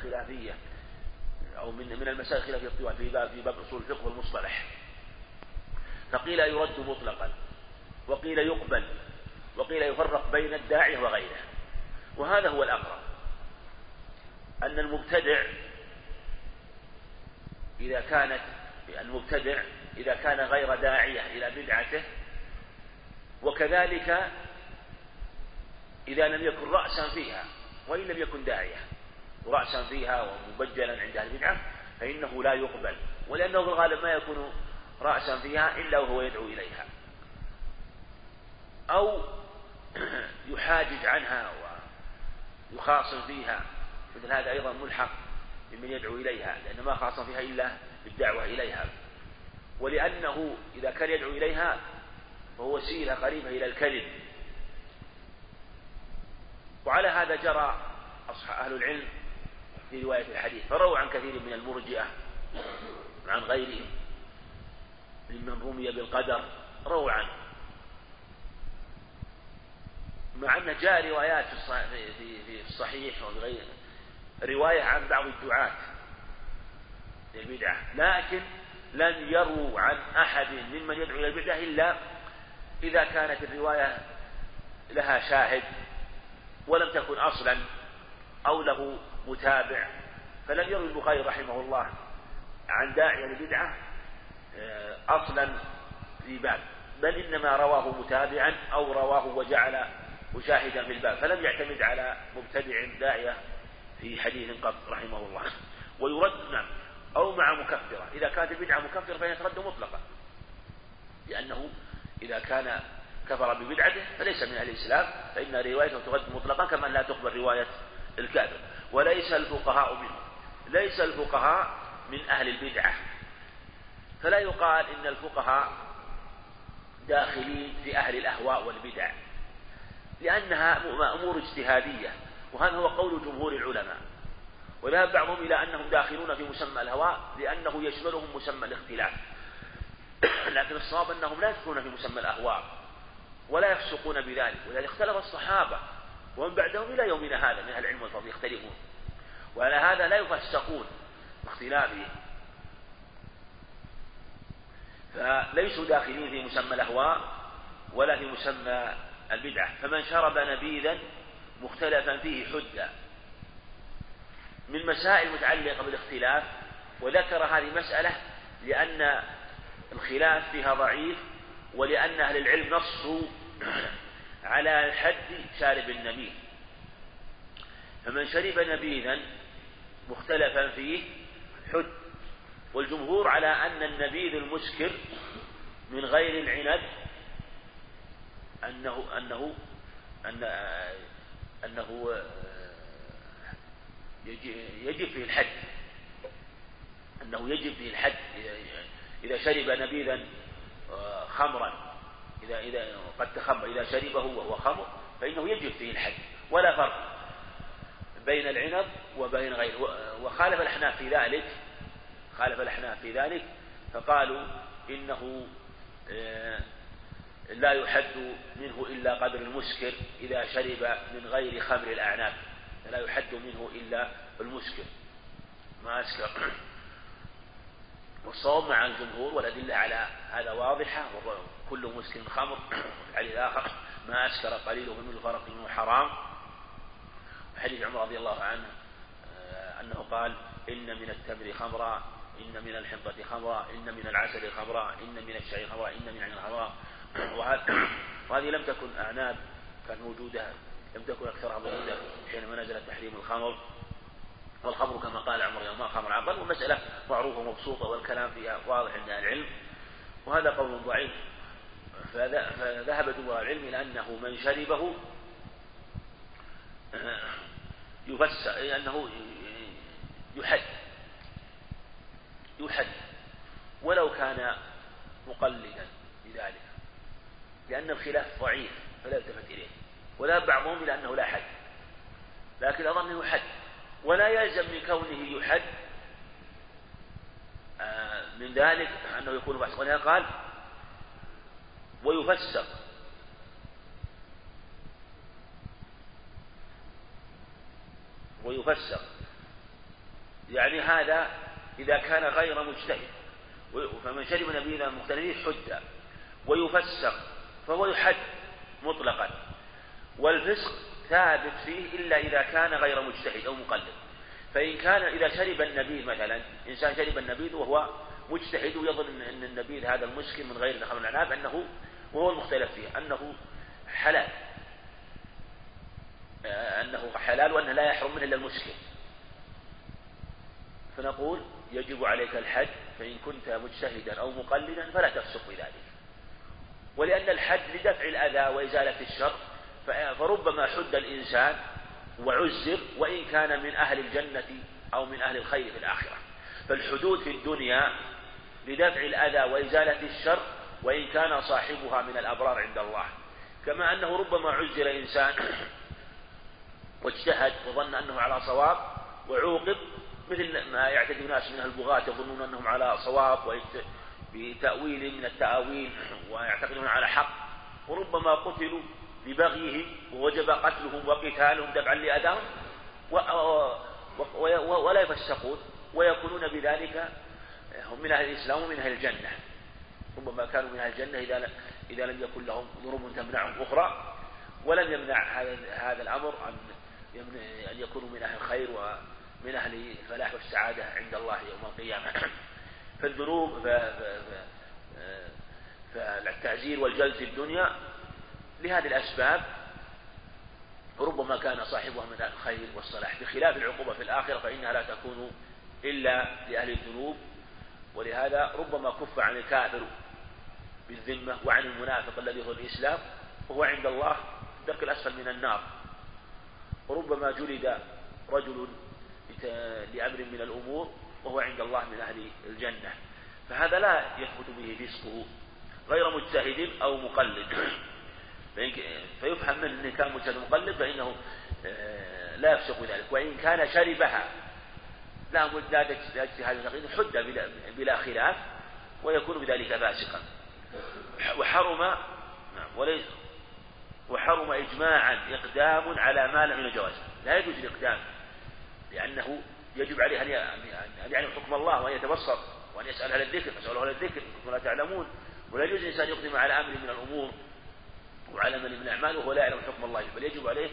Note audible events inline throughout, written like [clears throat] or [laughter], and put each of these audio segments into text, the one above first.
الخلافية أو من من المسائل الخلافية الطوال في باب في باب أصول الفقه والمصطلح. فقيل يرد مطلقا وقيل يقبل وقيل يفرق بين الداعية وغيره. وهذا هو الأقرب أن المبتدع إذا كانت المبتدع إذا كان غير داعية إلى بدعته وكذلك إذا لم يكن رأسا فيها وإن لم يكن داعية. رأسا فيها ومبجلا عند أهل البدعة فإنه لا يقبل. ولأنه في الغالب ما يكون رأسا فيها إلا وهو يدعو إليها. أو [clears throat] يحاجج عنها ويخاصم فيها. مثل هذا أيضا ملحق بمن يدعو إليها لأن ما خاصم فيها إلا بالدعوة إليها. ولأنه إذا كان يدعو إليها فهو وسيلة قريبة إلى الكذب. وعلى هذا جرى أهل العلم في رواية الحديث فرووا عن كثير من المرجئة عن غيرهم. ممن رمي بالقدر رووا عنه. مع أن جاء روايات في في الصحيح وفي غيره رواية عن بعض الدعاة للبدعة لكن لم يروا عن أحد ممن يدعو إلى البدعة إلا إذا كانت الرواية لها شاهد ولم تكن أصلا أو له متابع. فلم يروي البخاري رحمه الله عن داعية للبدعة آه، أصلا في باب. بل إنما رواه متابعا أو رواه وجعل مشاهدا في الباب. فلم يعتمد على مبتدع داعية في حديث قط رحمه الله. ويرد نعم أو مع مكفرة. إذا كانت البدعة مكفرة فهي ترد مطلقا. لأنه إذا كان كفر ببدعته فليس من أهل الإسلام فإن روايته ترد مطلقا كما لا تقبل رواية الكافر. وليس الفقهاء منهم ليس الفقهاء من أهل البدعة. فلا يقال إن الفقهاء داخلين في أهل الأهواء والبدع. لأنها أمور اجتهادية. وهذا هو قول جمهور العلماء. وذهب بعضهم إلى أنهم داخلون في مسمى الهواء لأنه يشملهم مسمى الاختلاف. [clears throat] لكن الصواب أنهم لا يدخلون في مسمى الأهواء ولا يفسقون بذلك. ولذلك اختلف الصحابة ومن بعدهم إلى يومنا هذا من أهل العلم والفضل يختلفون. وعلى هذا لا يفسقون باختلافهم فليسوا داخلين في مسمى الأهواء ولا في مسمى البدعة. فمن شرب نبيذا مختلفا فيه حدة من مسائل متعلقة بالاختلاف وذكر هذه مسألة لأن الخلاف فيها ضعيف ولأن أهل العلم نصوا على حد شارب النبيذ فمن شرب نبيذا مختلفا فيه حد. والجمهور على أن النبيذ المسكر من غير العنب أنه أنه أن أنه يجب فيه الحد. أنه يجب فيه الحد إذا شرب نبيذا آه، خمرا. إذا إذا قد تخمر إذا شربه وهو خمر فإنه يجب فيه الحد ولا فرق بين العنب وبين غيره. وخالف الأحناف في ذلك خالف الأحناف في ذلك فقالوا إنه آه، لا يحد منه إلا قدر المسكر إذا شرب من غير خمر الأعناب لا يحد منه إلا المسكر. ما أسكر والصواب مع الجمهور والأدلة على هذا واضحة كل مسكر خمر الحديث الآخر ما أسكر قليله من الفرق منه حرام. حديث عمر رضي الله عنه آه، أنه قال إن من التمر خمرا إن من الحنطة خمرا إن من العسل خمرا إن من الشعير خمرا إن من عين خمرا. وهذه لم تكن أعناب كانت موجودة لم تكن أكثرها موجودة حينما نزل تحريم الخمر. والخمر كما قال عمر يوم خمر عقل والمسألة معروفة مبسوطة والكلام فيها واضح عند العلم. وهذا قول ضعيف. فذهب جمهور العلم إلى أنه من شربه يفسر أنه يحد يحد. ولو كان مقلدا بذلك لأن الخلاف ضعيف فلا يلتفت إليه. وذهب بعضهم إلى أنه لا حد لكن أظن أنه حد. ولا يلزم من كونه يحد. آه، من ذلك أنه يكون ولهذا قال ويفسق ويفسق يعني هذا إذا كان غير مجتهد. فمن شرب نبينا المختلفين حد. ويفسق فهو يحد مطلقا. والفسق ثابت فيه إلا إذا كان غير مجتهد أو مقلد. فإن كان إذا شرب النبيذ مثلا إنسان شرب النبيذ وهو مجتهد ويظن أن النبيذ هذا المسكن من غير خمر العناب أنه وهو المختلف فيه أنه حلال. أنه حلال وأنه لا يحرم منه إلا المسكن فنقول يجب عليك الحج فإن كنت مجتهدا أو مقلدا فلا تفسق بذلك. ولأن الحج لدفع الأذى وإزالة الشر فربما حد الإنسان وعزر وإن كان من أهل الجنة أو من أهل الخير في الآخرة. فالحدود في الدنيا لدفع الأذى وإزالة الشر وإن كان صاحبها من الأبرار عند الله. كما أنه ربما عزر إنسان [clears throat] واجتهد وظن أنه على صواب وعوقب مثل ما يعتقد ناس من البغاة يظنون أنهم على صواب بتأويل من التأويل [clears throat] ويعتقدون على حق. وربما قتلوا ببغيه ووجب قتلهم وقتالهم دفعا لأذاهم ولا يفسقون ويكونون بذلك هم من أهل الإسلام ومن أهل الجنة. ربما كانوا من أهل الجنة إذا إذا لم يكن لهم ظروف تمنعهم أخرى ولم يمنع هذا هذا الأمر أن أن يكونوا من أهل الخير ومن أهل الفلاح والسعادة عند الله يوم القيامة. فالذنوب فالتعزير والجلد في الدنيا لهذه الأسباب ربما كان صاحبها من أهل الخير والصلاح بخلاف العقوبة في الآخرة فإنها لا تكون إلا لأهل الذنوب. ولهذا ربما كف عن الكافر بالذمة وعن المنافق الذي هو الإسلام وهو عند الله الدرك الأسفل من النار. وربما جلد رجل لأمر من الأمور وهو عند الله من أهل الجنة. فهذا لا يثبت به فسقه غير مجتهد أو مقلد. فيفهم منه إن كان مجتهد مقلد فإنه آه، لا يفسق ذلك. وإن كان شربها لا لا اجتهاد تقليد حد بلا, خلاف ويكون بذلك فاسقا. وحرم نعم وليس. وحرم إجماعا إقدام على ما لم الجواز لا يجوز الإقدام لأنه يجب عليه أن يعلم حكم الله وأن يتبصر وأن يسأل أهل الذكر فسألوا أهل الذكر كنتم لا تعلمون؟ ولا يجوز الإنسان يقدم على أمر من الأمور وعلى من من الأعمال وهو لا يعلم حكم الله بل يجب عليه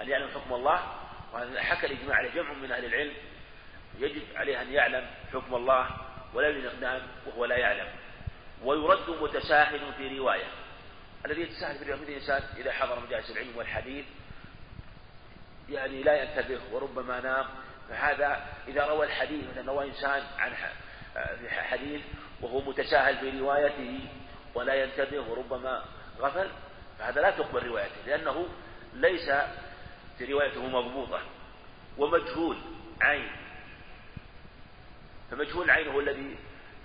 أن يعلم حكم الله وهذا حكى الإجماع على جمع من أهل العلم يجب عليه أن يعلم حكم الله ولا للإقدام وهو لا يعلم. ويرد متساهل في رواية. الذي يتساهل في رواية الإنسان إذا حضر مجالس العلم والحديث يعني لا ينتبه وربما نام. فهذا إذا روى الحديث مثلا روى إنسان عن حديث وهو متساهل في روايته ولا ينتبه وربما غفل فهذا لا تقبل روايته لأنه ليس في روايته مضبوطة ومجهول عين. فمجهول العين هو الذي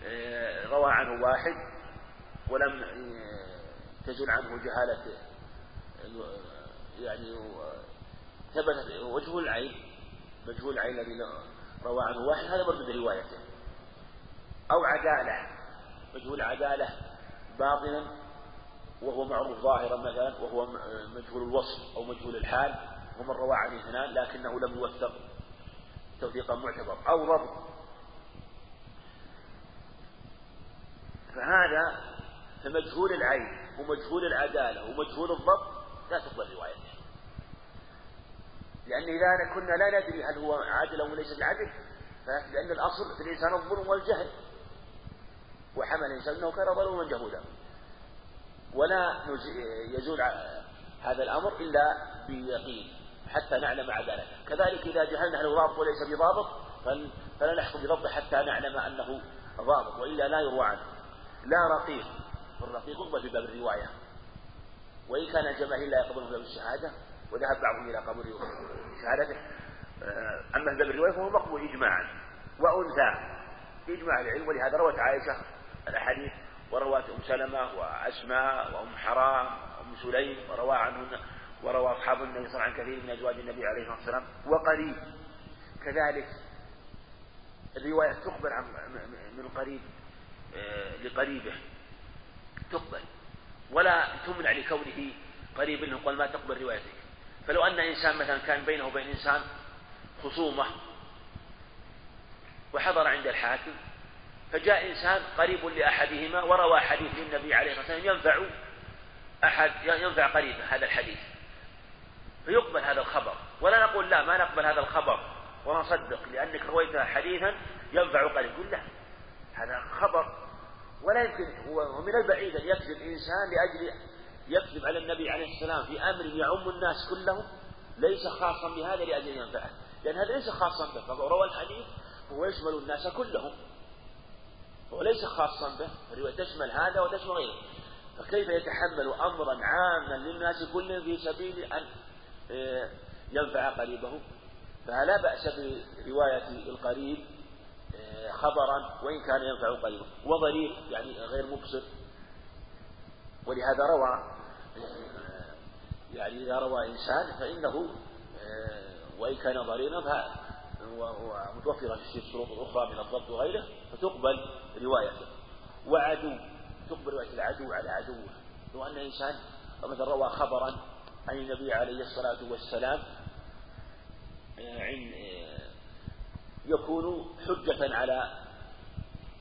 آه، روى عنه واحد ولم آه، تزل عنه جهالة يعني ثبت وجه العين مجهول العين الذي روى عنه واحد هذا مردود روايته أو عدالة مجهول عدالة باطنا وهو معروف ظاهرا مثلا وهو مجهول الوصف أو مجهول الحال ومن روى عنه اثنان لكنه لم يوثق توثيقا معتبر أو ضبط فهذا فمجهول العين ومجهول العدالة ومجهول الضبط لا تقبل روايته لأن إذا كنا لا ندري هل هو عادل أو ليس بعدل لأن الأصل في الإنسان الظلم والجهل. وحمل الإنسان أنه كان ظلوما جهولا. ولا يزول هذا الأمر إلا بيقين حتى نعلم عدالته كذلك إذا جهلنا هل هو ضابط وليس بضابط فلا نحكم بضبطه حتى نعلم أنه ضابط وإلا لا يروى عنه. لا رقيق الرقيق يقبل في باب الرواية. وإن كان الجماهير لا يقبلون باب الشهادة وذهب بعضهم إلى قبول شهادته. آه، أما باب الرواية فهو مقبول إجماعا وأنثى إجماع العلم ولهذا روت عائشة الأحاديث وروات أم سلمة وأسماء وأم حرام وأم سليم وروى عنهن وروى أصحاب النبي صلى الله عليه وسلم عن كثير من أزواج النبي عليه الصلاة والسلام وقريب. كذلك الرواية تخبر عن من قريب آه، لقريبه. تقبل. ولا تمنع لكونه قريب منه قال ما تقبل روايتك. فلو أن إنسان مثلا كان بينه وبين إنسان خصومة الحاكم فجاء إنسان قريب لأحدهما وروى حديث للنبي عليه الصلاة والسلام ينفع أحد ينفع قريبه هذا الحديث. فيقبل هذا الخبر. ولا نقول لا ما نقبل هذا الخبر ونصدق لأنك رويت حديثا ينفع قريب. يقول لا هذا خبر. ولا يمكن ومن البعيد أن يكذب إنسان لأجل يكذب على النبي عليه السلام في أمر يعم الناس كلهم. ليس خاصا بهذا لأجل ينفعه. لأن هذا ليس خاصا به. فروى الحديث هو يشمل الناس كلهم. هو ليس خاصا به الرواية تشمل هذا وتشمل غيره. فكيف يتحمل أمرا عاما للناس كلهم في سبيل أن آه، ينفع قريبه؟ فلا بأس برواية القريب آه، خبرا وإن كان ينفع قريبه. وضرير يعني غير مبصر. ولهذا روى آه، يعني إذا روى إنسان فإنه وإن كان ضريرا ومتوفرا في الشروط الأخرى من الضبط وغيره فتقبل روايته. وعدو تقبل رواية العدو على عدوه. لو أن إنسان مثلا روى خبرا عن النبي عليه الصلاة والسلام عن يكون حجة على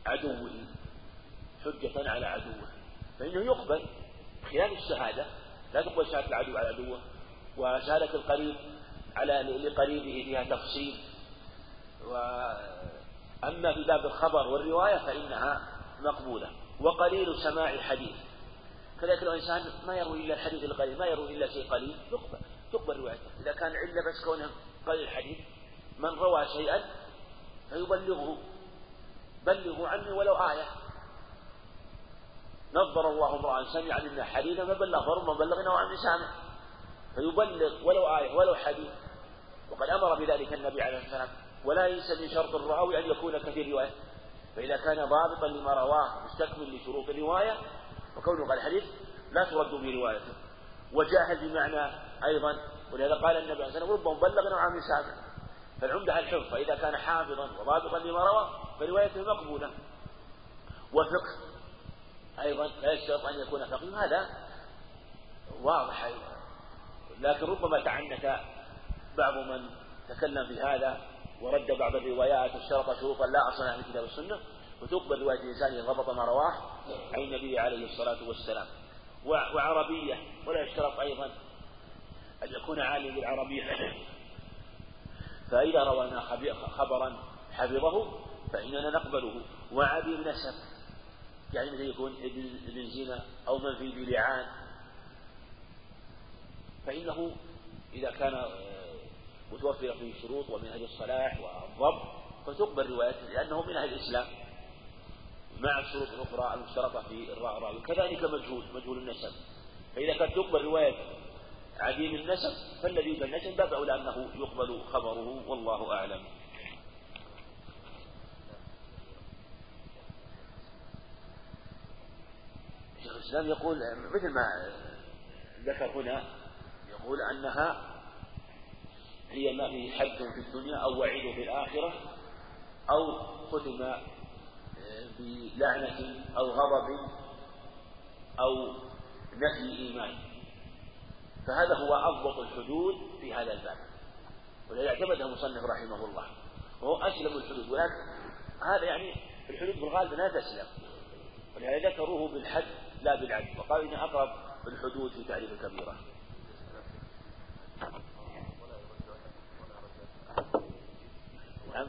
عدوه حجة على عدوه. فإنه يقبل خلال الشهادة. لا تقبل شهادة العدو على عدوه. وشهادة القريب على لقريبه فيها تفصيل. وأما في باب الخبر والرواية فإنها مقبولة وقليل سماع الحديث. كذلك لو إنسان ما يروي إلا الحديث القليل ما يروي إلا شيء قليل يقبل تقبل روايته إذا كان علة بس كونه قليل الحديث من روى شيئا فيبلغه. بلغوا عني ولو آية. نظر الله امرأ سمع منا حديثا فبلغ فرما بلغنا وعن سامع. فيبلغ ولو آية ولو حديث. وقد أمر بذلك النبي عليه الصلاة والسلام. ولا ليس من شرط الراوي أن يكون كثير رواية. فإذا كان ضابطا لما رواه مستكمل لشروط الرواية وكونه قال الحديث لا ترد بروايته وجاهل بمعنى أيضا ولهذا قال النبي عليه الصلاة والسلام ربما بلغ نوعا من سامع. فالعمدة الحفظ فإذا كان حافظا وضابطا لما روى فروايته مقبولة. وفقه أيضا لا يشترط أن يكون فقيه. هذا واضح أيضا. لكن ربما تعنت بعض من تكلم في هذا. ورد بعض الروايات واشترط شروطا لا أصل لها في الكتاب والسنة وتقبل روايه الانسان إن ضبط ما رواه عن النبي عليه الصلاة والسلام. وعربية ولا يشترط أيضا أن يكون عالم بالعربية. فإذا روينا خبرا حفظه فإننا نقبله. وعديم نسب يعني مثل يكون ابن ابن زنا أو من في بلعان. فإنه إذا كان متوفرة فيه شروط ومن أهل الصلاح والضبط فتقبل روايته لأنه من أهل الإسلام مع الشروط الأخرى المشترطة في الراوي كذلك مجهول مجهول النسب. فإذا كانت تقبل رواية عديم النسب فالذي يقبل النسب باب أولى أنه يقبل خبره والله أعلم. شيخ الإسلام يقول مثل ما ذكر هنا يقول أنها هي ما فيه حد في الدنيا أو وعيد في الآخرة أو ختم آه، بلعنة أو غضب أو نفي إيمان. فهذا هو أضبط الحدود في هذا الباب. ولذا اعتمده المصنف رحمه الله. وهو أسلم الحدود. ولكن هذا يعني الحدود بالغالب لا تسلم. ولهذا ذكروه بالحد لا بالعد. وقالوا إن أقرب الحدود في تعريف الكبيرة. نعم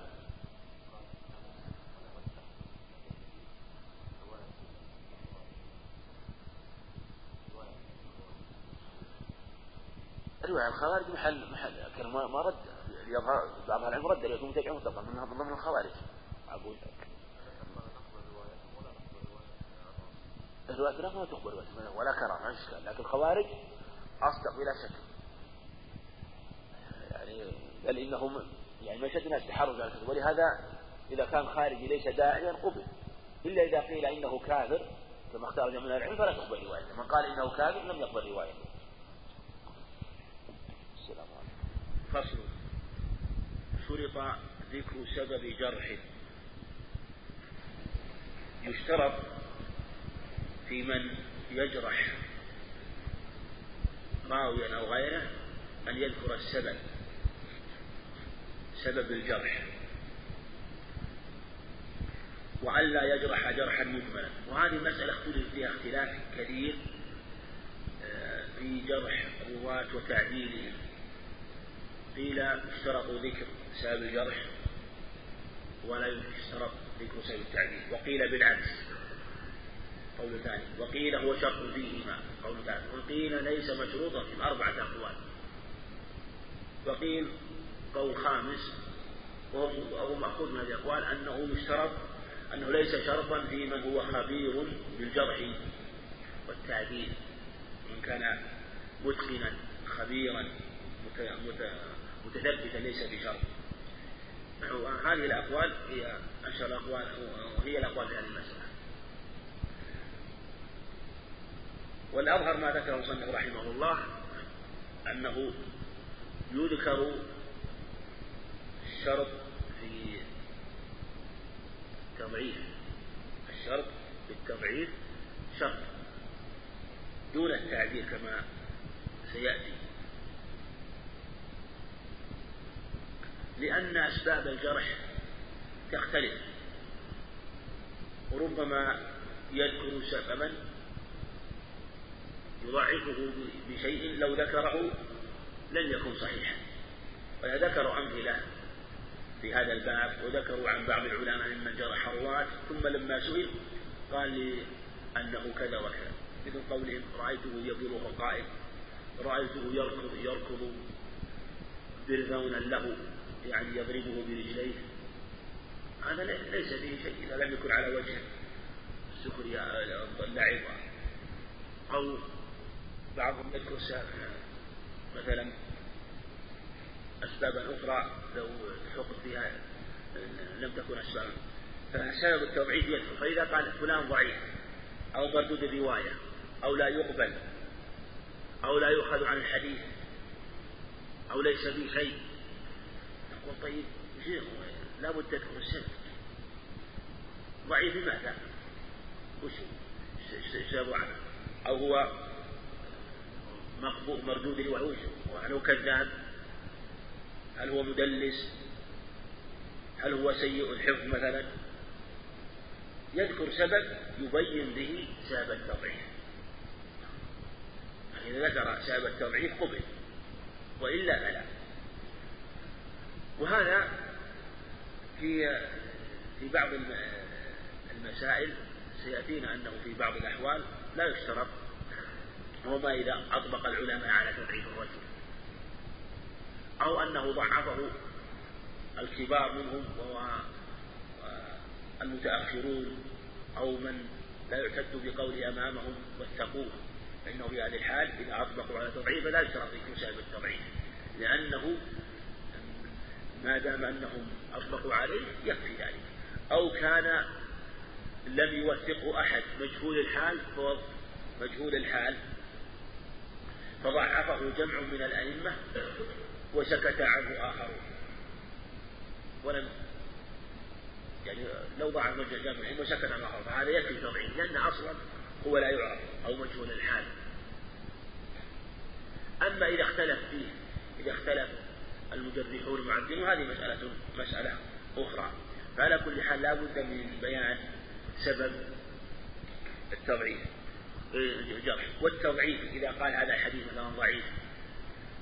الرواية الخوارج محل محل كان ما رد. يظهر بعض العلم رد يكون متابعين طبعا من ضمن الخوارج. أقول الرواية لا ما تقبل ولا كرامة ما إشكال. لكن الخوارج أصدق بلا شك. يعني بل إنهم يعني من شد الناس تحرج على الكذب ولهذا إذا كان خارجي ليس داعيا قبل. إلا إذا قيل إنه كافر كما اختار جمع العلم فلا تقبل روايته. من قال إنه كافر لم يقبل روايته. السلام عليكم. فصل. شرط ذكر سبب جرح. يشترط في من يجرح راويا أو غيره أن يذكر السبب. سبب الجرح وألا يجرح جرحا مجملا وهذه مسألة اختلف فيها اختلاف كثير آه، في جرح الرواة وتعديلهم. قيل اشترطوا ذكر سبب الجرح ولا يشترط ذكر سبب التعديل. وقيل بالعكس. قول ثاني. وقيل هو شرط فيهما. قول ثالث وقيل ليس مشروطا في أربعة أقوال. وقيل قول خامس وهو مأخوذ من الأقوال أنه يشترط أنه ليس شرطا في من هو خبير بالجرح والتعديل. من كان متقنا خبيرا متثبتا ليس بشرط. هذه الأقوال هي أشهر الأقوال وهي الأقوال في هذه المسألة. والأظهر ما ذكره المصنف رحمه الله أنه يذكر الشرط في تضعيف الشرط بالتضعيف شرط دون التعديل كما سيأتي. لأن أسباب الجرح تختلف. وربما يذكر سببا يضعفه بشيء لو ذكره لن يكون صحيحا. وذكروا أمثلة في هذا الباب وذكروا عن بعض العلماء ممن جرح الرواة ثم لما سئل قال لي أنه كذا وكذا. مثل قولهم رأيته يبره قائم رأيته يركض يركض برذونا له يعني يضربه برجليه. هذا ليس فيه شيء إذا لم يكن على وجه السخرية اللعب. أو بعضهم يذكر مثلا أسبابا أخرى لو الحكم فيها لم تكن أسبابا. فسبب التضعيف يدخل. فإذا قال فلان ضعيف أو مردود الرواية أو لا يقبل أو لا يؤخذ عن الحديث أو ليس به شيء نقول طيب لا بد تذكر السبب. ضعيف لماذا؟ وش سبب عنه أو هو مقبول مردود هو كذاب. هل هو مدلس؟ هل هو سيء الحفظ مثلا؟ يذكر سبب يبين به سبب التضعيف. إذا ذكر سبب التضعيف قبل وإلا فلا. وهذا في في بعض المسائل سيأتينا أنه في بعض الأحوال لا يشترط وما إذا أطبق العلماء على تضعيف الرجل. أو أنه ضعفه الكبار منهم وهو المتأخرون أو من لا يعتد بقوله أمامهم واتقوه. فإنه في هذه الحال إذا أطبقوا على تضعيف لا يشترط يكون سبب التضعيف لأنه ما دام أنهم أطبقوا عليه يكفي ذلك. أو كان لم يوثقه أحد مجهول الحال فهو مجهول الحال. فضعفه جمع من الأئمة وسكت عنه آخرون ولم يعني لو ضعف جمع وسكت عنه آخر. فهذا يكفي تضعيف لأن أصلا هو لا يعرف أو مجهول الحال. أما إذا اختلف فيه إذا اختلف المجرحون المعدلون هذه مسألة مسألة أخرى. فعلى كل حال لا بد من بيان سبب التضعيف. الجرح والتضعيف إذا قال هذا الحديث مثلا ضعيف.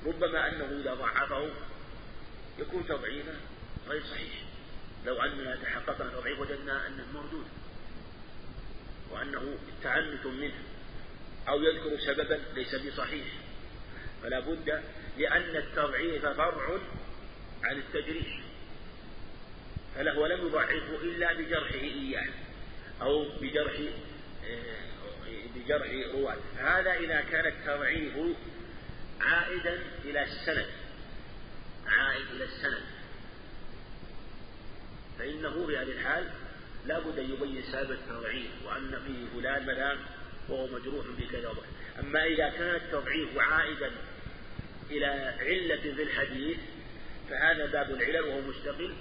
ربما أنه إذا ضعفه يكون تضعيفا غير صحيح. لو أننا تحققنا تضعيف وجدنا أنه مردود وأنه تعنت منه أو يذكر سببا ليس بصحيح. فلا بد لأن التضعيف فرع عن التجريح. فله لم يضعفه إلا بجرحه إياه أو بجرح بجرح رواة. هذا إذا كان التضعيف عائدا إلى السند. عائد إلى السند. فإنه في هذه الحال لا بد أن يبين سبب التضعيف وأن فيه فلان مثلا وهو مجروح بكذا أما إذا كان التضعيف عائدا إلى علة في الحديث فهذا باب العلل وهو مستقل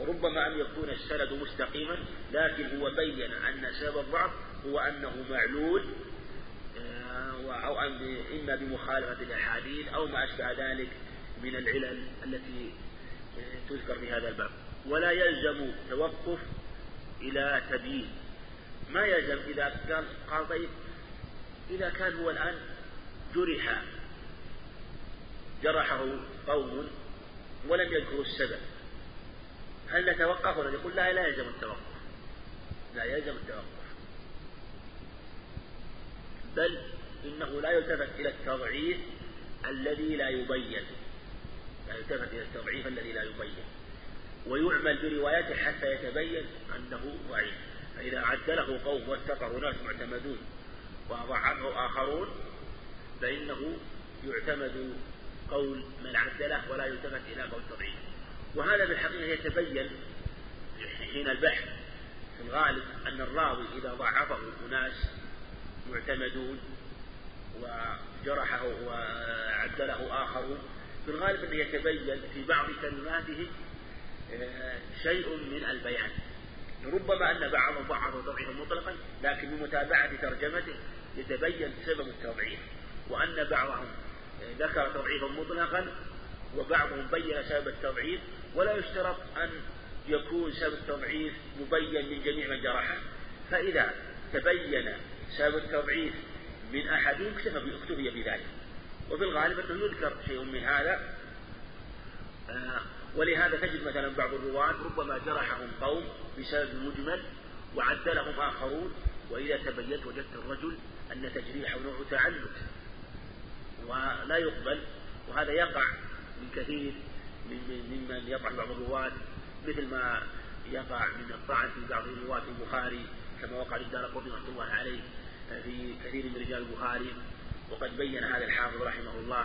وربما أن يكون السند مستقيما لكن هو بين أن سبب الضعف هو أنه معلول أو إما بمخالفة الأحاديث أو ما أشبه ذلك من العلل التي آه، تذكر في هذا الباب. ولا يلزم توقف إلى تبيين. ما يلزم إذا قال طيب إذا كان هو الآن جرح جرحه قوم ولم يذكروا السبب. هل نتوقف ولا يقول لا لا يلزم التوقف. لا يلزم التوقف. بل إنه لا يلتفت إلى التضعيف الذي لا يبين. لا يلتفت إلى التضعيف الذي لا يبين. ويعمل بروايته حتى يتبين أنه ضعيف. فإذا عدله قوم واتقوا ناس معتمدون وضعفه آخرون فإنه يعتمد قول من عدله ولا يلتفت إلى قول تضعيف. وهذا بالحقيقة يتبين حين البحث في الغالب أن الراوي إذا ضعفه أناس معتمدون وجرحه وعدله آخرون في الغالب أنه يتبين في بعض كلماته آه، شيء من البيان. ربما أن بعضهم ضعف تضعيفا مطلقا لكن بمتابعة ترجمته يتبين سبب التضعيف وأن بعضهم ذكر تضعيفا مطلقا وبعضهم بين سبب التضعيف ولا يشترط أن يكون سبب التضعيف مبين من جميع من جرحه. فإذا تبين سبب التضعيف من أحدهم اكتفي بذلك وفي الغالب أنه يذكر شيء من هذا. آه ولهذا تجد مثلا بعض الرواة ربما جرحهم قوم بسبب مجمل وعدلهم آخرون وإذا تبينت وجدت الرجل أن تجريحه نوع تعنت ولا يقبل وهذا يقع من كثير ممن يقع بعض الرواة مثل ما يقع من الطعن في بعض رواة البخاري كما وقع للدار قطني رحمة الله عليه. في كثير من رجال البخاري وقد بين هذا الحافظ رحمه الله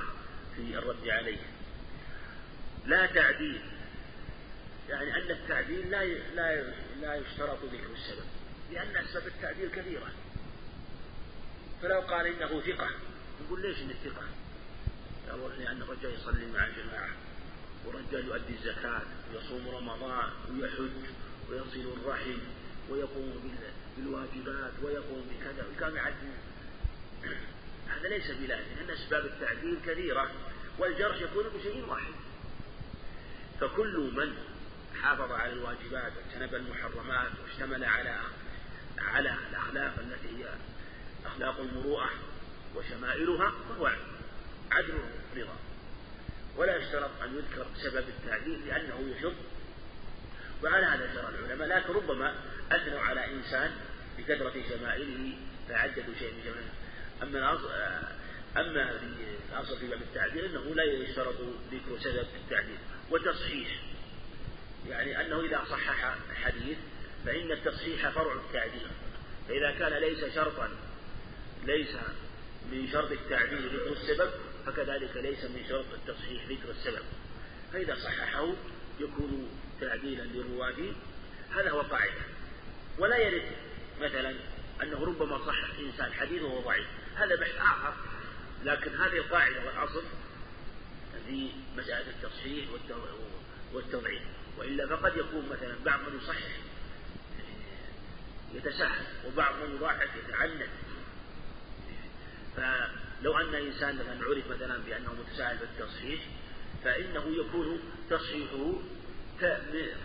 في الرد عليه. لا تعديل يعني أن التعديل لا لا لا يشترط ذكر السبب لأن أسباب التعديل كثيرة فلو قال إنه ثقة نقول ليش إنه ثقة؟ لأن الرجال يصلي مع الجماعة ورجال يؤدي الزكاة ويصوم رمضان ويحج ويصل الرحم ويقوم بالواجبات ويقوم بكذا وكان يعدل هذا ليس بلازم لأن أسباب التعديل كثيرة والجرح يكون بشيء واحد. فكل من حافظ على الواجبات واجتنب المحرمات واشتمل على على الأخلاق التي هي أخلاق المروءة وشمائلها فهو عدل. رضا. ولا يشترط أن يذكر سبب التعديل لأنه يشق. وعلى هذا جرى العلماء لكن ربما أثنوا على إنسان بكثرة شمائله فعددوا شيء من شمائله أما الأصل أما في الأصل في باب التعديل أنه لا يشترط ذكر سبب التعديل. وتصحيح يعني أنه إذا صحح الحديث فإن التصحيح فرع التعديل. فإذا كان ليس شرطا ليس من شرط التعديل ذكر السبب فكذلك ليس من شرط التصحيح ذكر السبب. فإذا صححه يكون تعديلا لرواته هذا هو قاعدة ولا يرد مثلا أنه ربما صحح إنسان حديث وهو ضعيف. هذا بحث آخر. لكن هذه القاعدة والأصل في مسألة التصحيح والتضعيف وإلا فقد يكون مثلا بعض من يصحح يتساهل وبعض من يضاعف يتعنت فلو أن إنسان مثلا عرف مثلا بأنه متساهل بالتصحيح فإنه يكون تصحيحه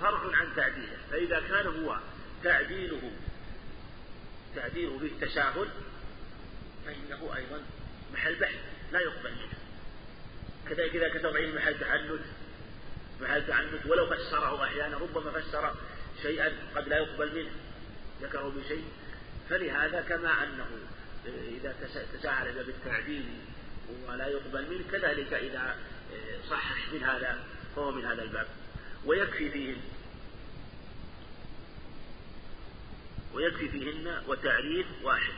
فرع عن تعديله. فإذا كان هو تعديله. تعديله بالتساهل فإنه أيضا محل بحث لا يقبل منه. كذلك إذا كتب علم محل تعنت محل تعنت ولو فسره أحيانا ربما فسر شيئا قد لا يقبل منه ذكره بشيء. فلهذا كما أنه إذا تساهل بالتعديل ولا يقبل منه كذلك إذا صحح من هذا فهو من هذا الباب. ويكفي فيهن ويكفي فيهن وتعريف واحد.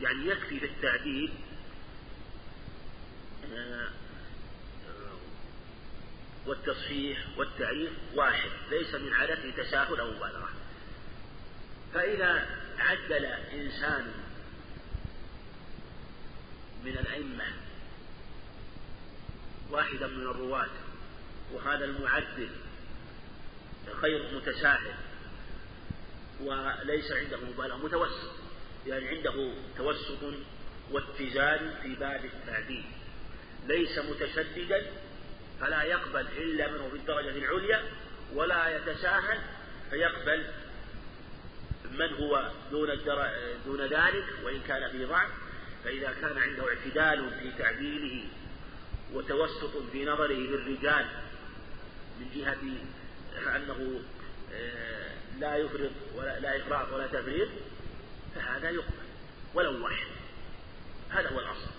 يعني يكفي في التعديل آه، والتصحيح والتعريف واحد. ليس من عادته تساهل أو مبالغة. فإذا عدل إنسان من الأئمة واحدا من الرواة وهذا المعدل خير متساهل وليس عنده مبالغة متوسط. يعني عنده توسط واتزان في باب التعديل. ليس متشددا فلا يقبل إلا منه في الدرجة العليا ولا يتساهل فيقبل من هو دون دون ذلك وإن كان في ضعف. فإذا كان عنده اعتدال في تعديله وتوسط في نظره للرجال من جهة أنه آه، لا يفرط ولا لا إفراط ولا تفريط فهذا يقبل ولو واحد. هذا هو الأصل.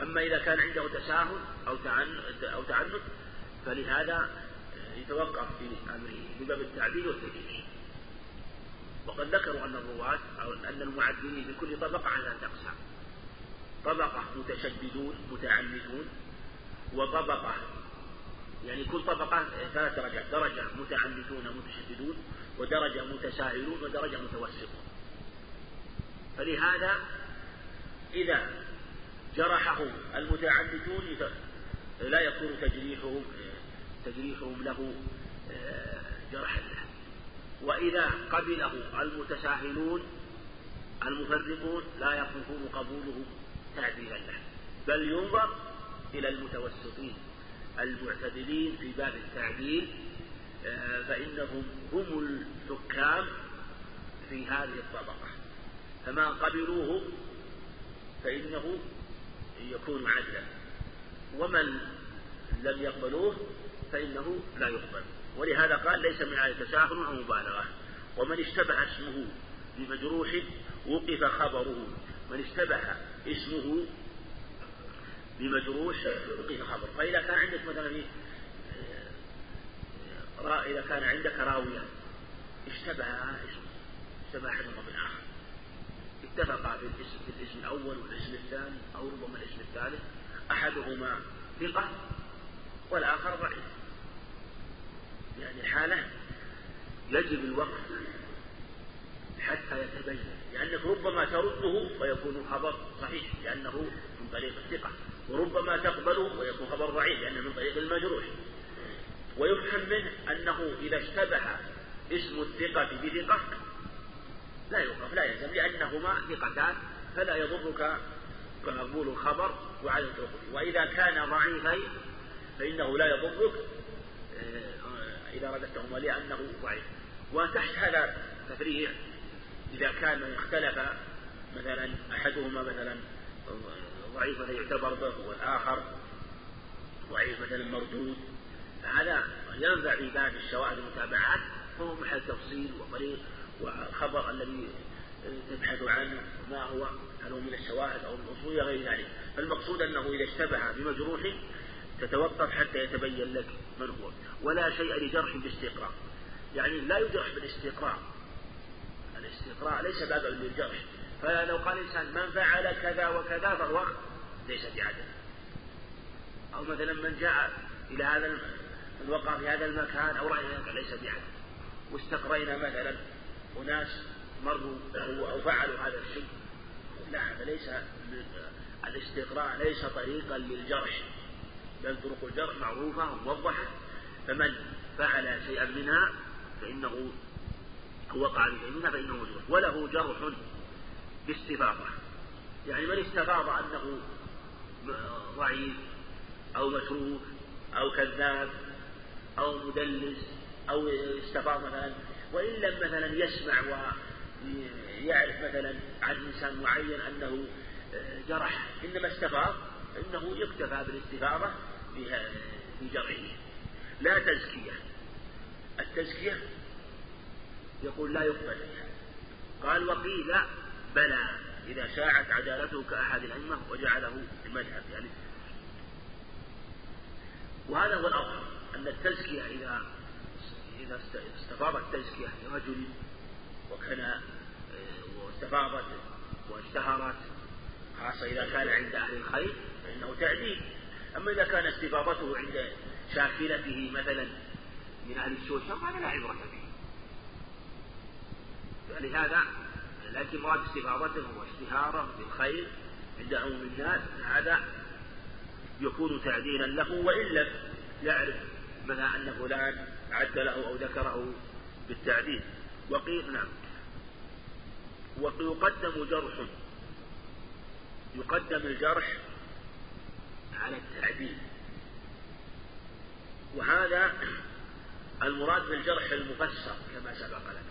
أما إذا كان عنده تساهل أو أو تعنت فلهذا يتوقف في أمره بباب التعديل والتجريح وقد ذكروا أن الرواة أو أن المعدلين في كل طبقة على ثلاثة أقسام. طبقة متشددون متعمدون وطبقة يعني كل طبقة ثلاث درجات درجة متعمدون متشددون ودرجة متساهلون ودرجة متوسطون. فلهذا إذا جرحه المتعمدون لا يكون تجريحهم تجريحهم له آه، جرحا له. وإذا قبله المتساهلون المفرقون لا يكون قبوله تعديلا له. بل ينظر إلى المتوسطين. المعتدلين في باب التعديل آه، فإنهم هم الحكام في هذه الطبقة. فما قبلوه فإنه يكون عدلا. ومن لم يقبلوه فإنه لا يقبل. ولهذا قال ليس من آية تساهل أو مبالغة. ومن اشتبه اسمه بمجروح وقف خبره. من اشتبه اسمه بمجروح وقف خبره فإذا كان عندك مثلا في آه، إذا كان عندك راوية اشتبه اشتبه أحدهما بالآخر اتفقا في الاسم, الأول والاسم الثاني أو ربما الاسم الثالث. أحدهما ثقة والآخر ضعيف. يعني حالة يجب الوقف حتى يتبين. لأنك ربما ترده ويكون خبر صحيح لأنه من طريق الثقة. وربما تقبله ويكون خبر ضعيف لأنه من طريق المجروح. ويفهم منه أنه إذا اشتبه اسم الثقة بثقة لا يوقف لا يلزم لأنهما ثقتان فلا يضرك قبول الخبر وعدم توقفه. وإذا كان ضعيفين فإنه لا يضرك آه، إذا رددتهما لأنه ضعيف. وتحت هذا تفريع إذا كان اختلف مثلا أحدهما مثلا ضعيف يعتبر به والآخر ضعيف مثلا مردود هذا ينفع في باب الشواهد والمتابعات فهو محل تفصيل وطريق والخبر الذي تبحث عنه ما هو هل هو من الشواهد أو من الأصول غير ذلك. فالمقصود أنه إذا اشتبه بمجروح تتوقف حتى يتبين لك من هو. ولا شيء لجرح باستقراء يعني لا يجرح بالاستقراء الاستقراء ليس بابا للجرح. فلو قال الإنسان من فعل كذا وكذا فهو ليس بعدل أو مثلا من جاء إلى هذا من وقع في هذا المكان أو رأي ذلك ليس بعدل واستقرينا مثلا أناس مروا أو فعلوا هذا الشيء. لا هذا ليس الاستقراء ليس طريقا للجرح. بل طرق الجرح معروفة وموضحة فمن فعل شيئا منها فإنه وقع بشيء منها فإنه مجروح وله جرح باستفاضة يعني من استفاض أنه ضعيف أو متروك أو كذاب أو مدلس أو استفاض مثلا وإن لم مثلا يسمع ويعرف مثلا عن إنسان معين أنه جرح إنما استفاض فإنه يكتفى بالاستفاضة في جرحه. لا تزكية. التزكية يقول لا يقبل قال وقيل بلى إذا شاعت عدالته كأحد الأئمة وجعله المذهب يعني. وهذا هو الأفضل أن التزكية إذا إذا استفاضت تزكية لرجل وكان آه، واستفاضت واشتهرت خاصة إذا كان عند أهل الخير فإنه تعديل. أما إذا كان استفاضته عند شاكلته مثلا من أهل السوء هذا لا عبرة به فلهذا لكن مراد استفاضته واشتهاره بالخير عند عموم الناس هذا يكون تعديلا له وإن لم يعرف مثلا أن فلان عد له أو ذكره بالتعديل. وقيل نعم. ويقدم جرح. يقدم الجرح على التعديل. وهذا المراد بالجرح المفسر كما سبق لنا.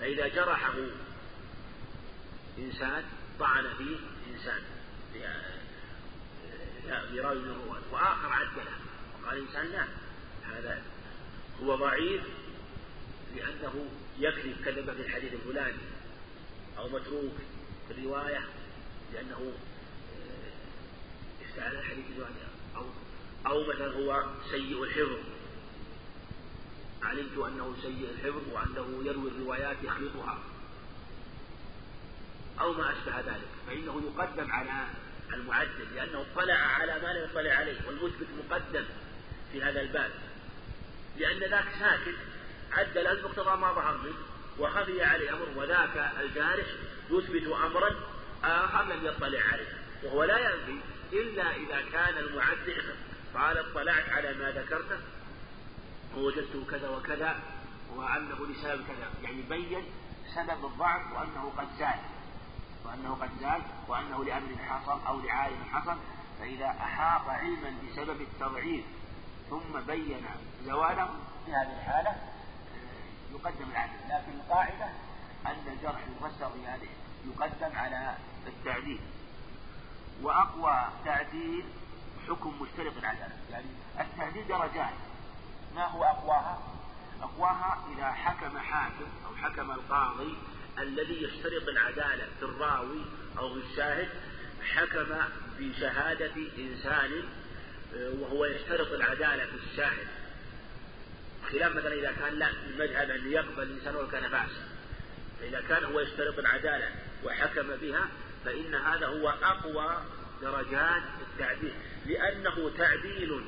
فإذا جرحه إنسان طعن فيه إنسان براوي من الرواة. وآخر عدله وقال إنسان لا هذا هو ضعيف لأنه يكذب كذب في الحديث الفلاني أو متروك في الرواية لأنه آه، افتعل الحديث الفلاني. أو أو مثلا هو سيء الحفظ. علمت أنه سيء الحفظ وأنه يروي الروايات يخلطها. أو ما أشبه ذلك فإنه يقدم على المعدل لأنه اطلع على ما لا يطلع عليه والمثبت مقدم في هذا الباب. لأن ذاك ساكت عدل المقتضى ما ظهر منه وخفي عليه أمر وذاك الجارح يثبت أمرا آخر لم يطلع عليه وهو لا ينفي إلا إذا كان المعدل قال اطلعت على ما ذكرته ووجدته كذا وكذا وأنه لسبب كذا يعني بين سبب الضعف وأنه قد زال وأنه قد زال وأنه لأمر حصل أو لعالم حصل فإذا أحاط علما بسبب التضعيف ثم بين زواله في هذه الحالة آه، يقدم العدل. لكن القاعدة أن الجرح يفسر بهذه يقدم على التعديل. وأقوى تعديل حكم مشترك العدالة يعني التعديل درجات. ما هو أقواها؟ أقواها إذا حكم حاكم أو حكم القاضي الذي يشترط العدالة في الراوي أو في الشاهد حكم بشهادة إنسان آه، وهو يشترط العدالة في الشاهد. خلاف مثلا إذا كان لا المذهب أن يقبل الإنسان ولو كان فاسقا فإذا كان هو يشترط العدالة وحكم بها فإن هذا هو أقوى درجات التعديل. لأنه تعديل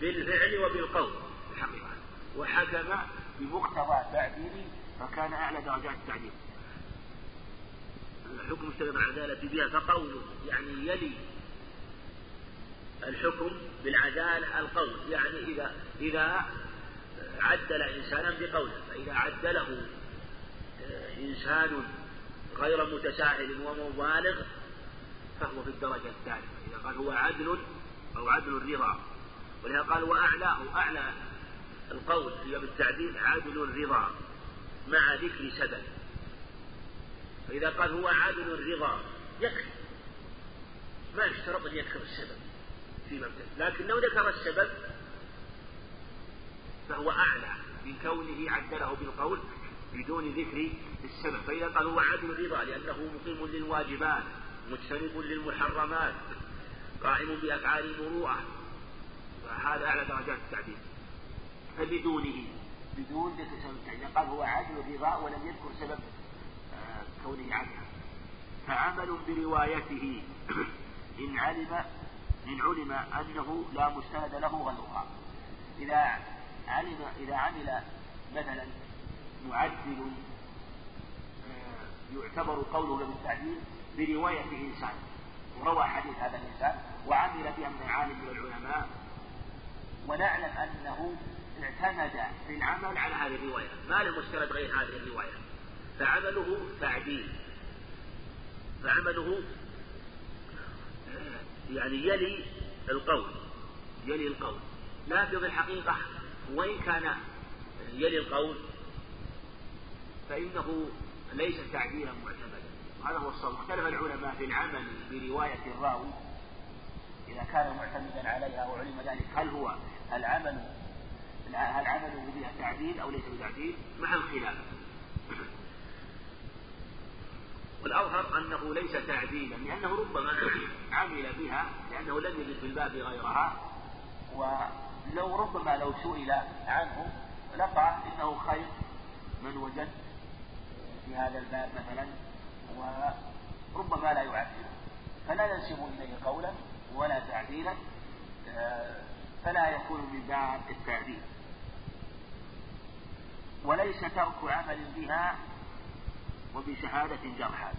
بالفعل وبالقول. الحقيقة وحكم بمقتضى تعديله فكان أعلى درجات التعديل. الحكم اشترط العدالة بها فقوله يعني يلي الحكم بالعدالة القول يعني إذا إذا عدل إنسانا بقوله فإذا عدله آه، إنسان غير متساهل ومبالغ فهو في الدرجة الثالثة إذا قال هو عدل أو عدل الرضا ولهذا قال وأعلاه أعلى القول في بالتعديل عدل الرضا مع ذكر سبب. فإذا قال هو عادل الرضا يكفي. ما يشترط أن يذكر السبب في مبدأ. لكن لو ذكر السبب فهو أعلى من كونه عدله بالقول بدون ذكر السبب. فإذا قال هو عادل الرضا لأنه مقيم للواجبات مجتنب للمحرمات قائم بأفعال المروءة فهذا أعلى درجات التعديل. فبدونه بدون ذكر سبب التعديل قال هو عادل الرضا ولم يذكر سبب كونه عنها فعمل بروايته. [clears throat] إن علم إن علم أنه لا مستند له غيرها. إذا علم إذا عمل مثلا معدل آه، يعتبر قوله بالتعديل برواية إنسان وروى حديث هذا الإنسان وعمل بها من عالم من العلماء. ونعلم أنه اعتمد في العمل على هذه الرواية. ما له مستند غير هذه الرواية. فعمله تعديل. فعمله يعني يلي القول يلي القول. لكن في الحقيقة وإن كان يلي القول فإنه ليس تعديلا معتمدا. هذا هو الصواب. اختلف العلماء في العمل برواية الراوي إذا كان معتمدا عليها وعلم ذلك هل هو العمل هل عمله بها تعديل أو ليس بتعديل؟ مع الخلاف. والأظهر أنه ليس تعديلا لأنه ربما عمل بها لأنه لم يجد في الباب غيرها ولو ربما لو سئل عنه لقى إنه خير من وجد في هذا الباب مثلا وربما لا يعدل. فلا ننسب إليه قولا ولا تعديلا فلا يكون من باب التعديل. وليس ترك عمل بها وبشهادة جرحا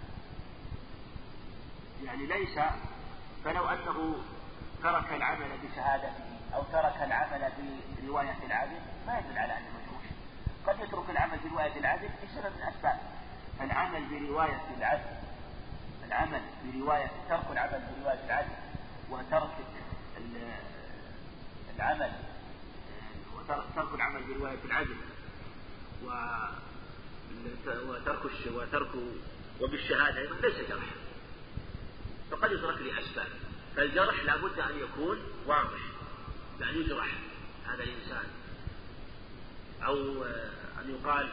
يعني ليس فلو أنه ترك العمل بشهادته أو ترك العمل برواية العدل ما يدل على أنه مجروح. قد يترك العمل برواية العدل بسبب الأسباب. العمل برواية العدل العمل برواية ترك العمل برواية العدل وترك العمل وترك العمل برواية العدل و وترك وترك وبالشهادة أيضا ليس جرح. فقد يترك لأسباب. فالجرح لابد أن يكون واضح بأن يجرح هذا الإنسان. أو أن يقال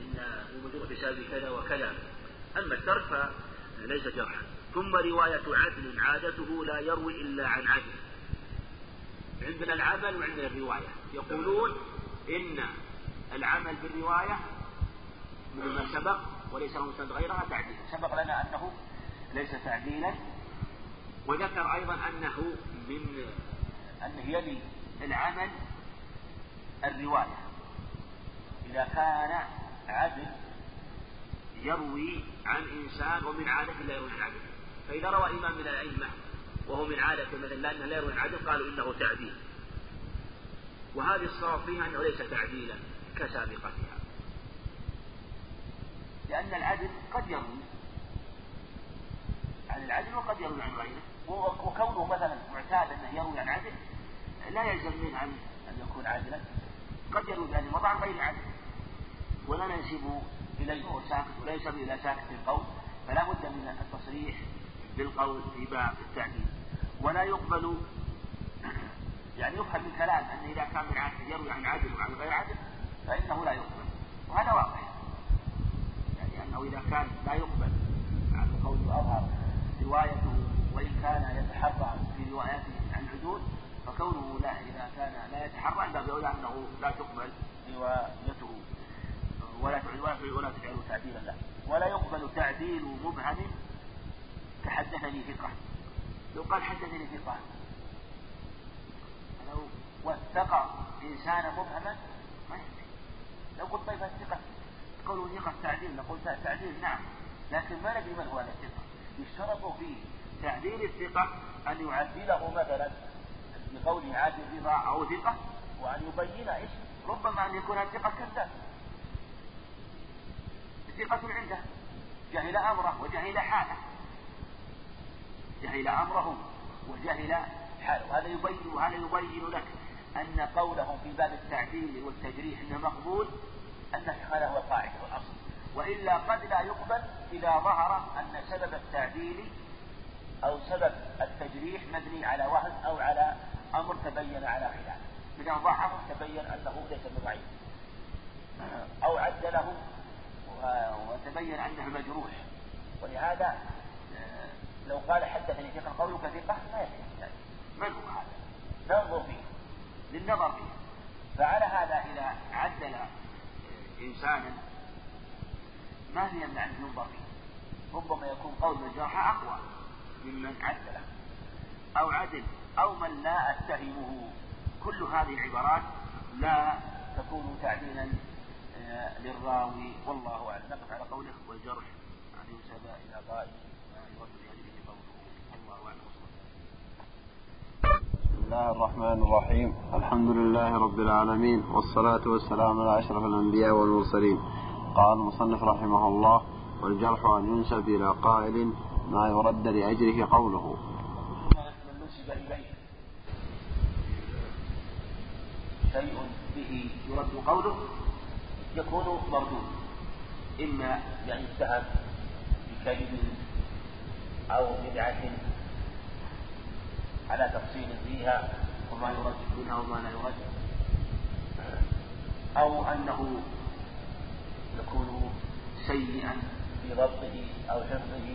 إنه مجروح بسبب كذا وكذا. أما الترك فليس جرحا. ثم رواية عدل عادته لا يروي إلا عن عدل. عندنا العمل وعندنا الرواية. يقولون إن العمل بالرواية من ما سبق وليس مسند غيرها تعديل. سبق لنا أنه ليس تعديلا. وذكر أيضا أنه من أنه يلي العمل الرواية. إذا كان عدل يروي عن إنسان ومن عادة لا يروي عن عدل فإذا روى إمام من الأئمة وهو من عادة مثلا لأنه لا يروي عن عدل قالوا إنه تعديل. وهذه الصواب فيها أنه ليس تعديلا كسابقتها لأن العدل قد يروي. عن العدل وقد يروي عن غيره. وكونه مثلا معتاد أنه يروي عن عدل لا يلزم منه أن أن يكون عادلا. قد يروي عن وضع غير عدل ولا ننسب إليه وهو ساكت ولا ينسب إلى ساكت القول. فلا بد من التصريح بالقول في باب التعديل. ولا يقبل [clears throat] يعني يفهم من كلام أن إذا كان من عدل يروي عن عدل وعن غير عدل فإنه لا يقبل. وهذا واضح يعني أنه إذا كان لا يقبل. عن القول الأظهر روايته وإن كان يتحرى في روايته عن عدول فكونه لا إذا كان لا يتحرى عند أولى أنه لا تقبل روايته. ولا ولا ولا تجعل تعديلا له. ولا يقبل تعديل مبهم كحدثني ثقة. لو قال حدثني ثقة. لو وثق إنسانا مبهما ما يكفي لو قلت طيب الثقة. قولوا ثقة تعديل نقول تعديل نعم. لكن ما ندري من هو هذا الثقة. يشترط في تعديل الثقة أن يعدله مثلا بقوله عادل رضا أو ثقة وأن يبين إيش؟ ربما أن يكون الثقة كذاب. ثقة عنده. جهل أمره وجهل حاله. جهل أمره وجهل حاله. وهذا يبين وهذا يبين لك أن قولهم في باب التعديل والتجريح أنه مقبول. أن هذا هو القاعدة والأصل. وإلا قد لا يقبل إذا ظهر أن سبب التعديل أو سبب التجريح مبني على وهن أو على أمر تبين على خلافه إذا ظهر تبين أنه ليس بضعيف. أو عدله وتبين أنه مجروح. ولهذا لو قال حدثني ثقة قولك ثقة ما يكفي يعني من هو هذا؟ ننظر فيه. للنظر فيه. فعلى هذا إذا عدل إنسانا ما في يمنع أن ينظر فيه ربما يكون قول من جرح أقوى ممن عدله أو عدل أو من لا أتهمه. كل هذه العبارات لا تكون تعديلا آه، للراوي. والله أعلم. على قوله والجرح أن ينسب إلى قائل الله الرحمن الرحيم الحمد لله رب العالمين والصلاة والسلام على أشرف الأنبياء والمرسلين قال المصنف رحمه الله والجرح أن ينسب إلى قائل ما يرد لأجله قوله شيء به يرد قوله يكون مردود. إما بأن يتهم بكذب أو بدعة على تفصيل فيها وما يرد منها وما لا يرد. أو أنه يكون سيئا في ضبطه أو حفظه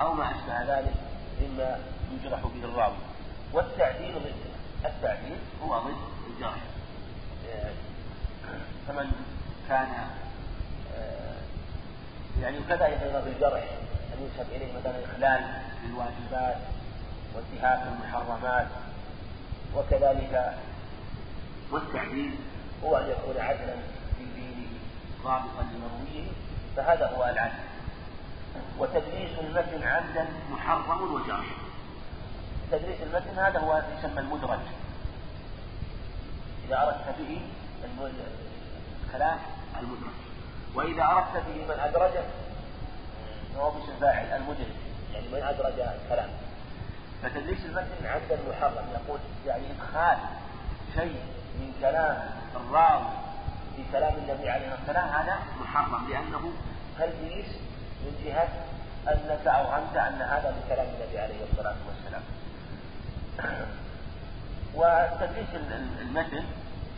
أو ما أشبه ذلك مما يجرح به الراوي. والتعديل ضد. التعديل هو ضد الجرح. فمن كان يعني كذلك أيضا في الجرح أن ينسب إليه مثلا إخلال بالواجبات وانتهاك المحرمات وكذلك والتعديل هو أن يكون عدلا في دينه ضابطا لمرويه فهذا هو العدل. وتدريس المتن عمدا محرم وجرح تدريس المتن هذا هو يسمى المدرج. إذا أردت به الكلام المدرج. وإذا أردت به من أدرجه فهو باسم فاعل المدرج. يعني من أدرج الكلام. فتدريس المتن عمدا محرم يقول يعني إدخال شيء من كلام الراوي في كلام النبي عليه الصلاة والسلام هذا محرم لأنه تلبيس من جهة أنك أوهمت أن هذا من كلام النبي عليه الصلاة والسلام. [clears throat] وتدريس المتن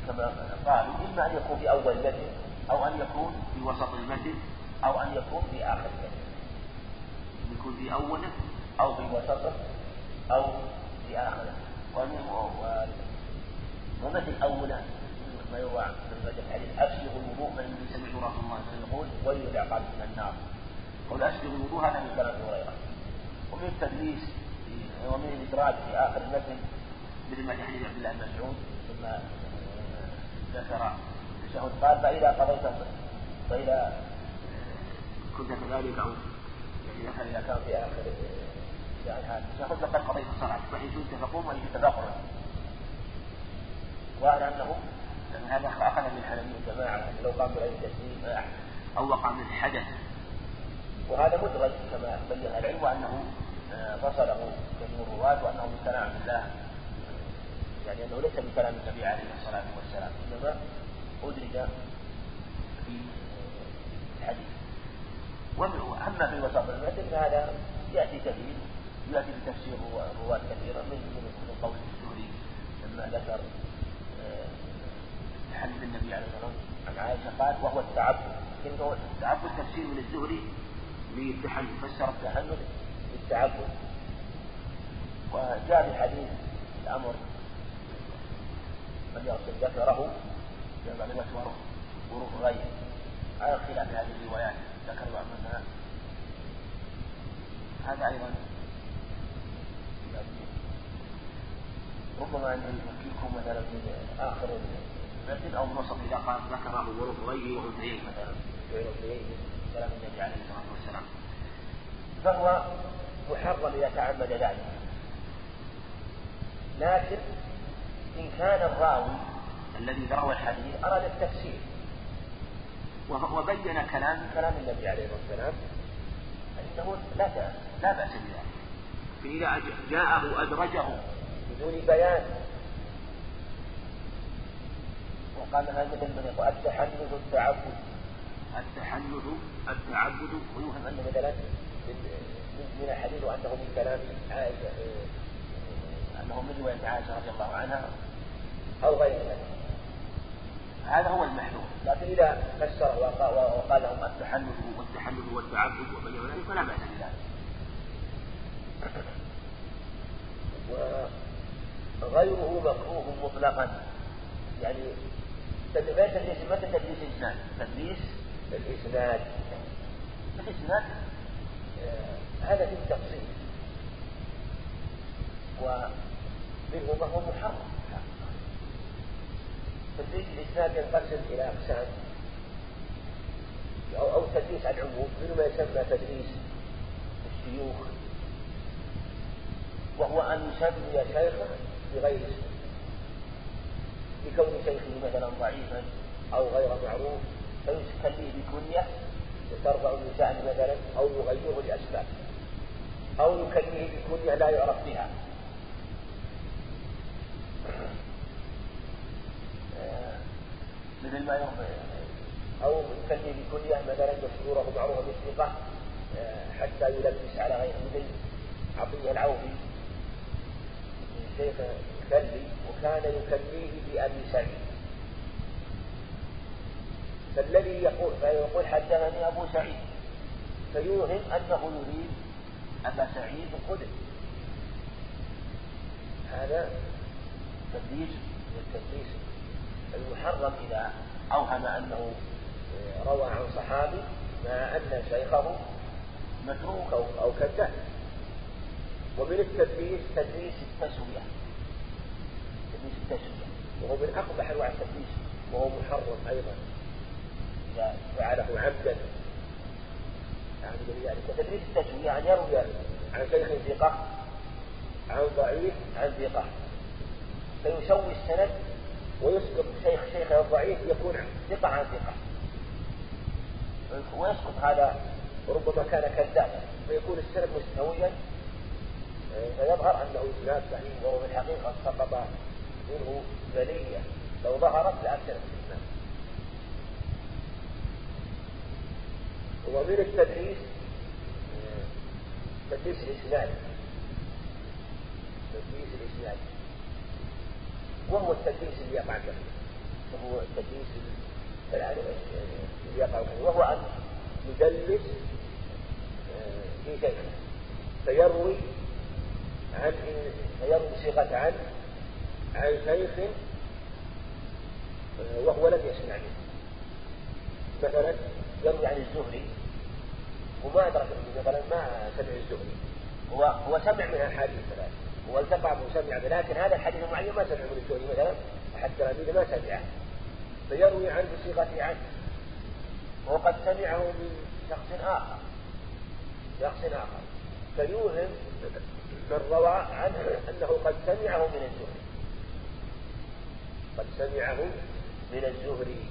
كما قالوا إما أن يكون في أول المتن أو أن يكون في وسط المتن أو أن يكون في آخر المتن يكون في أوله أو في وسطه أو في آخره ومثل أوله ما يروى من رجل الحديث. أسبغ الوضوء فإني سمعت رسول الله صلى الله عليه وسلم يقول ويل العقاب من النار. قول أسبغ الوضوء هذا من كلام هريرة. ومن التدليس ومن الإدراج في آخر المتن مثل ما في عبد الله بن مسعود ثم ذكر التشهد قال فإذا قضيت فإذا كنت كذلك أو يعني إذا كان في آخر هذا التشهد فقد قضيت شئت فقوم وإن شئت فاقعد وعلى أنه لأن هذا أخذ من حنفية الجماعة لو قام بغير تسليم أو وقع من الحدث وهذا مدرج كما بين العلم وأنه فصله جميع الرواة وأنه من كلام الله. يعني أنه ليس من كلام النبي عليه الصلاة والسلام إنما أدرج في الحديث. وأما في وسط المتن فهذا يأتي كثير. يأتي بتفسير رواة كثيرة من من قول الزهري لما ذكر حديث النبي عليه الصلاة والسلام عن عائشة قال وهو التعبد. إنه التعبد تفسير من الزهري للتحنث فسر التحنث بالتعبد. وجاء في حديث الأمر من يغسل ذكره جمع لمسوره ورود غيره. على خلاف هذه الروايات ذكر بعض هذا أيضا ربما أن يمكنكم مثلا في آخر المسجد أو الوسط إذا قال ذكره غيره وأنثيين مثلا في كلام النبي عليه الصلاة والسلام فهو محرم إذا تعمد ذلك. لكن إن كان الراوي الذي روى الحديث أراد التفسير. وبين كلام كلام النبي عليه الصلاة والسلام. فإنه لا لا بأس بذلك. فإذا جاءه أدرجه بدون بيان. وقال هذا من يقول التحنث التعبد. التحنث التعبد. ويوهم أنه مثلا من الحديث وأنه من كلام عائشة أنه من رواية عائشة رضي الله عنها أو غير ذلك هذا هو المحذور. لكن إذا فسر وقال لهم التحنث والتحنث والتعبد وبين ذلك فلا بأس بذلك. [clears throat] وغيره مكروه مطلقا. يعني تدريس مثل تدريس الإسناد تدريس الإسناد. الإسناد آه، هذا في التفصيل. ومنه ما هو محرم. تدريس الإسناد ينقسم إلى أقسام. أو أو تدريس على العموم منه ما يسمى تدريس الشيوخ. وهو أن يسمي شيخا بغير اسمه لكون شيخه مثلا ضعيفا أو غير معروف فيخليه بكنية ترفع اللسان مثلا أو يغيره لأسباب. أو يكنيه بكنية لا يعرف بها. مثل ما أو يكني بكلية مثلا مشهورة معروفة بالثقة حتى يلبس على غيره مثل عطية العوفي. شيخ كلبي وكان يكنيه بأبي سعيد. فالذي يقول فيقول حدثني أبو سعيد. فيوهم أنه يريد أبا سعيد الخدري. هذا تدليس والتدليس المحرم إذا أوهم أنه روى عن صحابي مع أن شيخه متروك أو كذاب. ومن التدليس تدليس التسوية تدليس التسوية وهو من أقبح أنواع التدليس وهو محرم أيضا. إذا فعله عمدا يعني ذلك وتدليس التسوية أن يروي عن شيخ ثقة عن ضعيف. عن ثقة. فيسوي السند ويسقط شيخ شيخه الضعيف يكون ثقة عن ثقة. ويسقط هذا وربما كان كذابا. فيكون السند مستويا. فيظهر انه اسناد صحيح وهو في الحقيقة سقط منه بلية لو ظهرت لأكثر الاسناد ومن التدريس تدريس الإسناد تدريس الإسناد وهو التدريس اللي يقع كثير وهو التدريس اللي يقع كثير وهو أن يدلس آه، في شيء. فيروي عن فيروي صيغة عن عن شيخ آه، وهو لم يسمع منه. مثلا يروي عن الزهري وما أدرك مثلا ما سمع الزهري. هو هو سمع من أحاديث مثلا هو التقى سمع لكن هذا الحديث المعين ما سمع من الزهري مثلا أحد تلاميذه ما سمعه. فيروي عنه بصيغة عنه وقد سمعه من شخص آخر شخص آخر. فيوهم من روى عنه أنه قد سمعه من الزهري. قد سمعه من الزهري.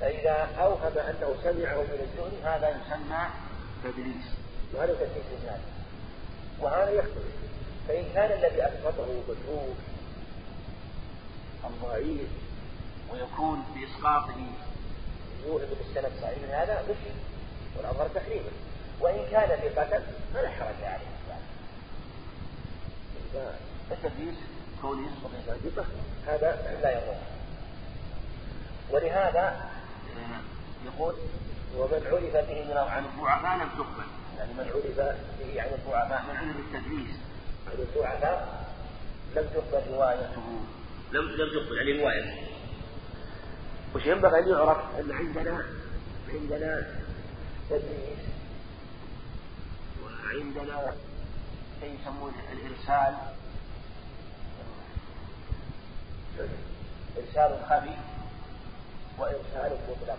فإذا أوهم أنه سمعه من الزهري هذا يسمى تدليس. وهذا تدليس الناس وهذا يختلف. فإن كان الذي أسقطه مجهول الضعيف ويكون بإسقاطه يوهم بالسند صحيح من هذا مشي. والأظهر تحريمه وإن كان ثقة فلا حرج عليه. التدليس كونه يسقط هذا لا يضر ولهذا يقول ومن عرف به من عن الضعفاء لم تقبل. يعني من عرف به عن الضعفاء من علم التدليس. عن الضعفاء لم تقبل روايته لم لم تقبل يعني روايته وش ينبغي أن يعرف أن عندنا عندنا تدليس وعندنا شيء يسمونه الإرسال. إرسال خفي وإرسال مطلق.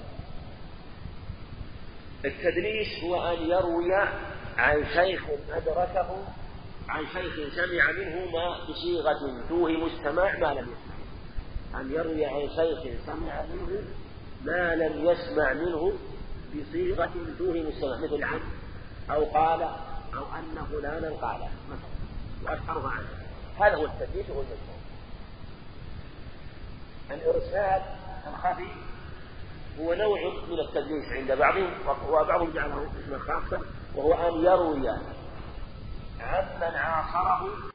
التدليس هو أن يروي عن شيخ أدركه عن شيخ سمع منه ما بصيغة توهم السماع ما لم يسمع. أن يروي عن شيخ سمع منه ما لم يسمع منه بصيغة توهم السماع مثل عن أو قال أو أن فلانا قال مثلا وأشهرها عنه. هذا هو التدليس هو المشهور الإرسال الخفي هو نوع من التدليس عند بعضهم وبعضهم جعله اسما خاصا وهو أن يروي عمن عاصره